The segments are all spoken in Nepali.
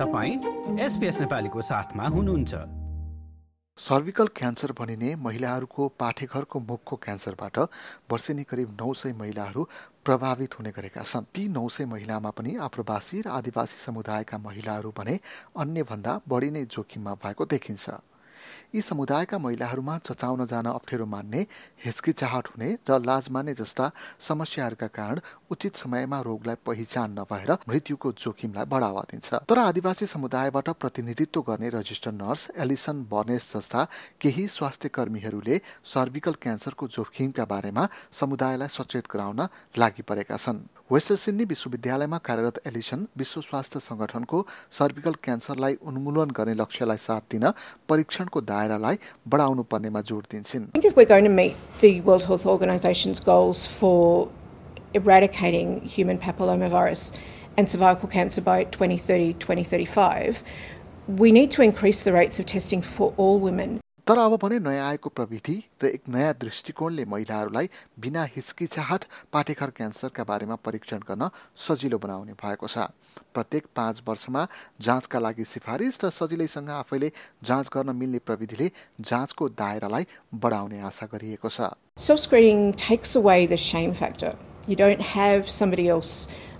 तपाईँ एसपिएस नेपालीको साथमा हुनुहुन्छ। सर्भिकल क्यान्सर भनिने महिलाहरूको पाठेघरको मुखको क्यान्सरबाट वर्षेनी करिब नौ सय महिलाहरू प्रभावित हुने गरेका छन्। ती नौ सय महिलामा पनि आप्रवासी र आदिवासी समुदायका महिलाहरू भने अन्यभन्दा बढी नै जोखिममा भएको देखिन्छ। यी समुदायका महिलाहरूमा चचाउन जान अप्ठ्यारो मान्ने हिचकिचाहट हुने र लाज मान्ने जस्ता समस्याहरूका कारण उचित समयमा रोगलाई पहिचान नभएर मृत्युको जोखिमलाई बढावा दिन्छ। तर आदिवासी समुदायबाट प्रतिनिधित्व गर्ने रजिस्टर नर्स एलिसन बर्नेस जस्ता केही स्वास्थ्य कर्मीहरूले सर्भिकल क्यान्सरको जोखिमका बारेमा समुदायलाई सचेत गराउन लागि परेका छन्। वेस्ट सिडनी विश्वविद्यालयमा कार्यरत एलिसन विश्व स्वास्थ्य संगठनको सर्भिकल क्यान्सरलाई उन्मूलन गर्ने लक्ष्यलाई साथ दिन परीक्षणको दायरालाई बढाउनु पर्नेमा जोड दिन्छन् if we're going to meet the World Health Organization's goals for eradicating human papillomavirus and cervical cancer by 2030 2035, we need to increase the rates of testing for all women. तर अब भने नयाँ आएको प्रविधि र एक नयाँ दृष्टिकोणले महिलाहरूलाई बिना हिचकिचाहट पाठेघर क्यान्सरका बारेमा परीक्षण गर्न सजिलो बनाउने भएको छ। प्रत्येक पाँच वर्षमा जाँचका लागि सिफारिस र सजिलैसँग आफैले जाँच गर्न मिल्ने प्रविधिले जाँचको दायरालाई बढाउने आशा गरिएको छ।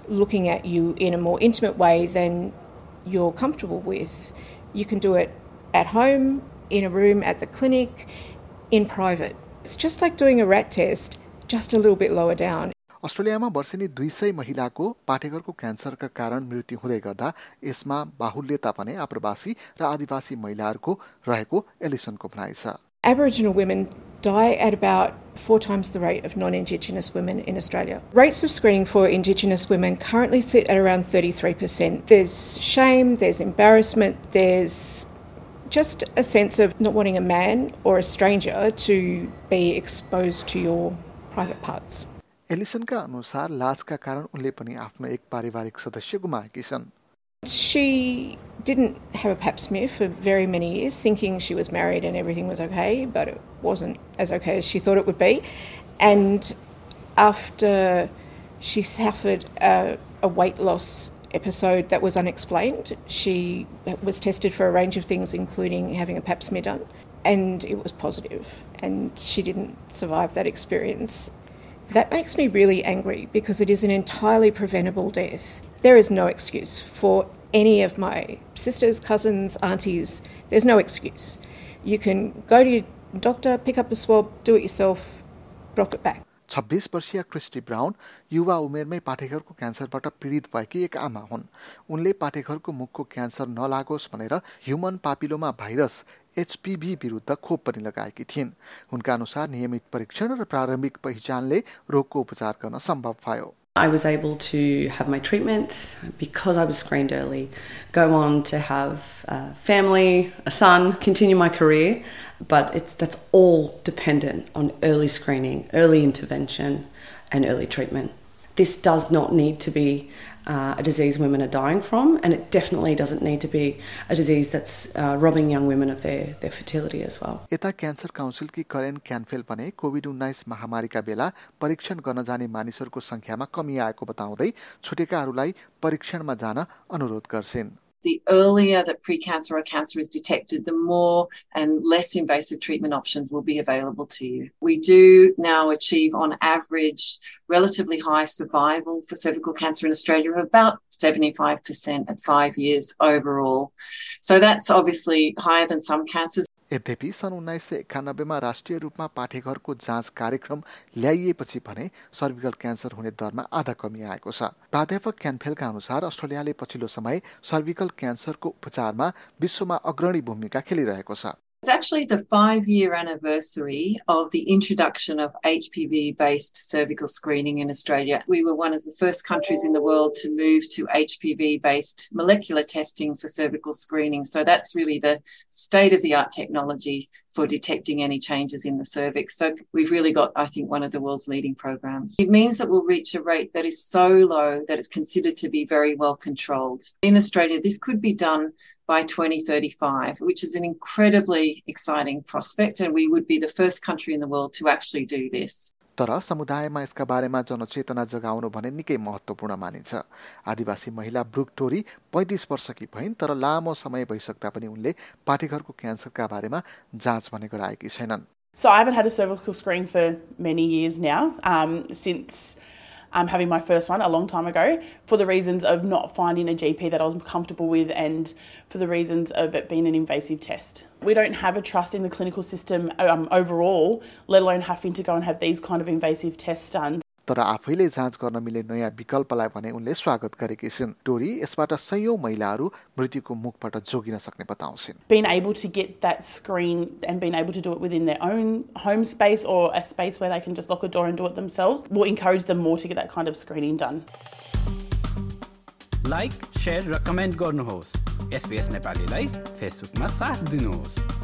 Looking at you in a more intimate way than you're comfortable with. You can do it at home in a room at the clinic, in private. It's just like doing a rat test, just a little bit lower down. अस्ट्रेलियामा वर्षेनी दुई सय महिलाको पाठेघरको क्यान्सरका कारण मृत्यु हुँदै गर्दा यसमा बाहुल्यता भने आप्रवासी र आदिवासी महिलाहरूको रहेको एलिसनको भनाइ छ Aboriginal women die at about four times the rate of non Indigenous women in Australia. Rates of screening for Indigenous women currently sit at around 33%. There's shame, there's embarrassment, there's just a sense of not wanting a man or a stranger to be exposed to your private parts. एलिसनका अनुसार लाजका कारण उनले पनि आफ्नो एक पारिवारिक सदस्य गुमाएकी छन् She didn't have a pap smear for very many years, thinking she was married and everything was okay, but it wasn't as okay as she thought it would be. And after she suffered a, a weight loss episode that was unexplained. She was tested for a range of things, including having a pap smear done, and it was positive, and she didn't survive that experience. That makes me really angry because it is an entirely preventable death. There is no excuse for any of my sisters, cousins, aunties. There's no excuse. You can go to your doctor, pick up a swab, do it yourself, drop it back. छब्बिस वर्षीय क्रिस्टी ब्राउन युवा उमेरमै पाठेघरको क्यान्सरबाट पीडित भएकी एक आमा हुन् उनले पाठेघरको मुखको क्यान्सर नलागोस् भनेर ह्युमन पापिलोमा भाइरस एचपिभी विरुद्ध खोप पनि लगाएकी थिइन् उनका अनुसार नियमित परीक्षण र प्रारम्भिक पहिचानले रोगको उपचार गर्न सम्भव भयो I was able to have my treatment because I was screened early, go on to have a family, a son, continue my career. But it's that's all dependent on early screening, early intervention, and early treatment. This does not need to be uh, a disease women are dying from, and it definitely doesn't need to be a disease that's uh, robbing young women of their, their fertility as well. यता क्यान्सर काउन्सिलकी करेन क्यानफेल भने कोभिड उन्नाइस महामारीका बेला परीक्षण गर्न जाने मानिसहरूको सङ्ख्यामा कमी आएको बताउँदै छुटेकाहरूलाई परीक्षणमा जान अनुरोध गर्छिन् the earlier that precancer or cancer is detected, the more and less invasive treatment options will be available to you. We do now achieve, on average, relatively high survival for cervical cancer in Australia of about 75% at five years overall. So that's obviously higher than some cancers. यद्यपि सन् उन्नाइस सय एकानब्बेमा राष्ट्रिय रूपमा पाठेघरको जाँच कार्यक्रम ल्याइएपछि भने सर्भिकल क्यान्सर हुने दरमा आधा कमी आएको छ। प्राध्यापक क्यानफेलका अनुसार अस्ट्रेलियाले पछिल्लो समय सर्भिकल क्यान्सरको उपचारमा विश्वमा अग्रणी भूमिका खेलिरहेको छ। It's actually the five year anniversary of the introduction of HPV based cervical screening in Australia. We were one of the first countries in the world to move to HPV based molecular testing for cervical screening. So that's really the state of the art technology for detecting any changes in the cervix. So we've really got, I think, one of the world's leading programs. It means that we'll reach a rate that is so low that it's considered to be very well controlled. In Australia, this could be done by 2035, which is an incredibly exciting prospect, and we would be the first country in the world to actually do this. तर समुदायमा यसका बारेमा जनचेतना जगाउनु भने निकै महत्त्वपूर्ण मानिन्छ। आदिवासी महिला ब्रुक टोरी पैँतिस वर्षकी भइन् तर लामो समय भइसक्दा पनि उनले पाठेघरको क्यान्सरका बारेमा जाँच भने गराएकी छैनन्। So I haven't had a cervical screen for many years now, um, since um, having my first one a long time ago, for the reasons of not finding a GP that I was comfortable with and for the reasons of it being an invasive test. We don't have a trust in the clinical system um, overall, let alone having to go and have these kind of invasive tests done. तर आफैले जाँच गर्न मिल्ने नयाँ विकल्पलाई भने उनले स्वागत गरेकी छिन् टोरी यसबाट सयौं महिलाहरू मृत्युको मुखबाट जोगिन सक्ने बताउँछिन् Being able to get that screen and being able to do it within their own home space or a space where they can just lock a door and do it themselves will encourage them more to get that kind of screening done. Like share र कमेन्ट गर्नुहोस् एसपिएस नेपालीलाई फेसबुकमा साथ दिनुहोस्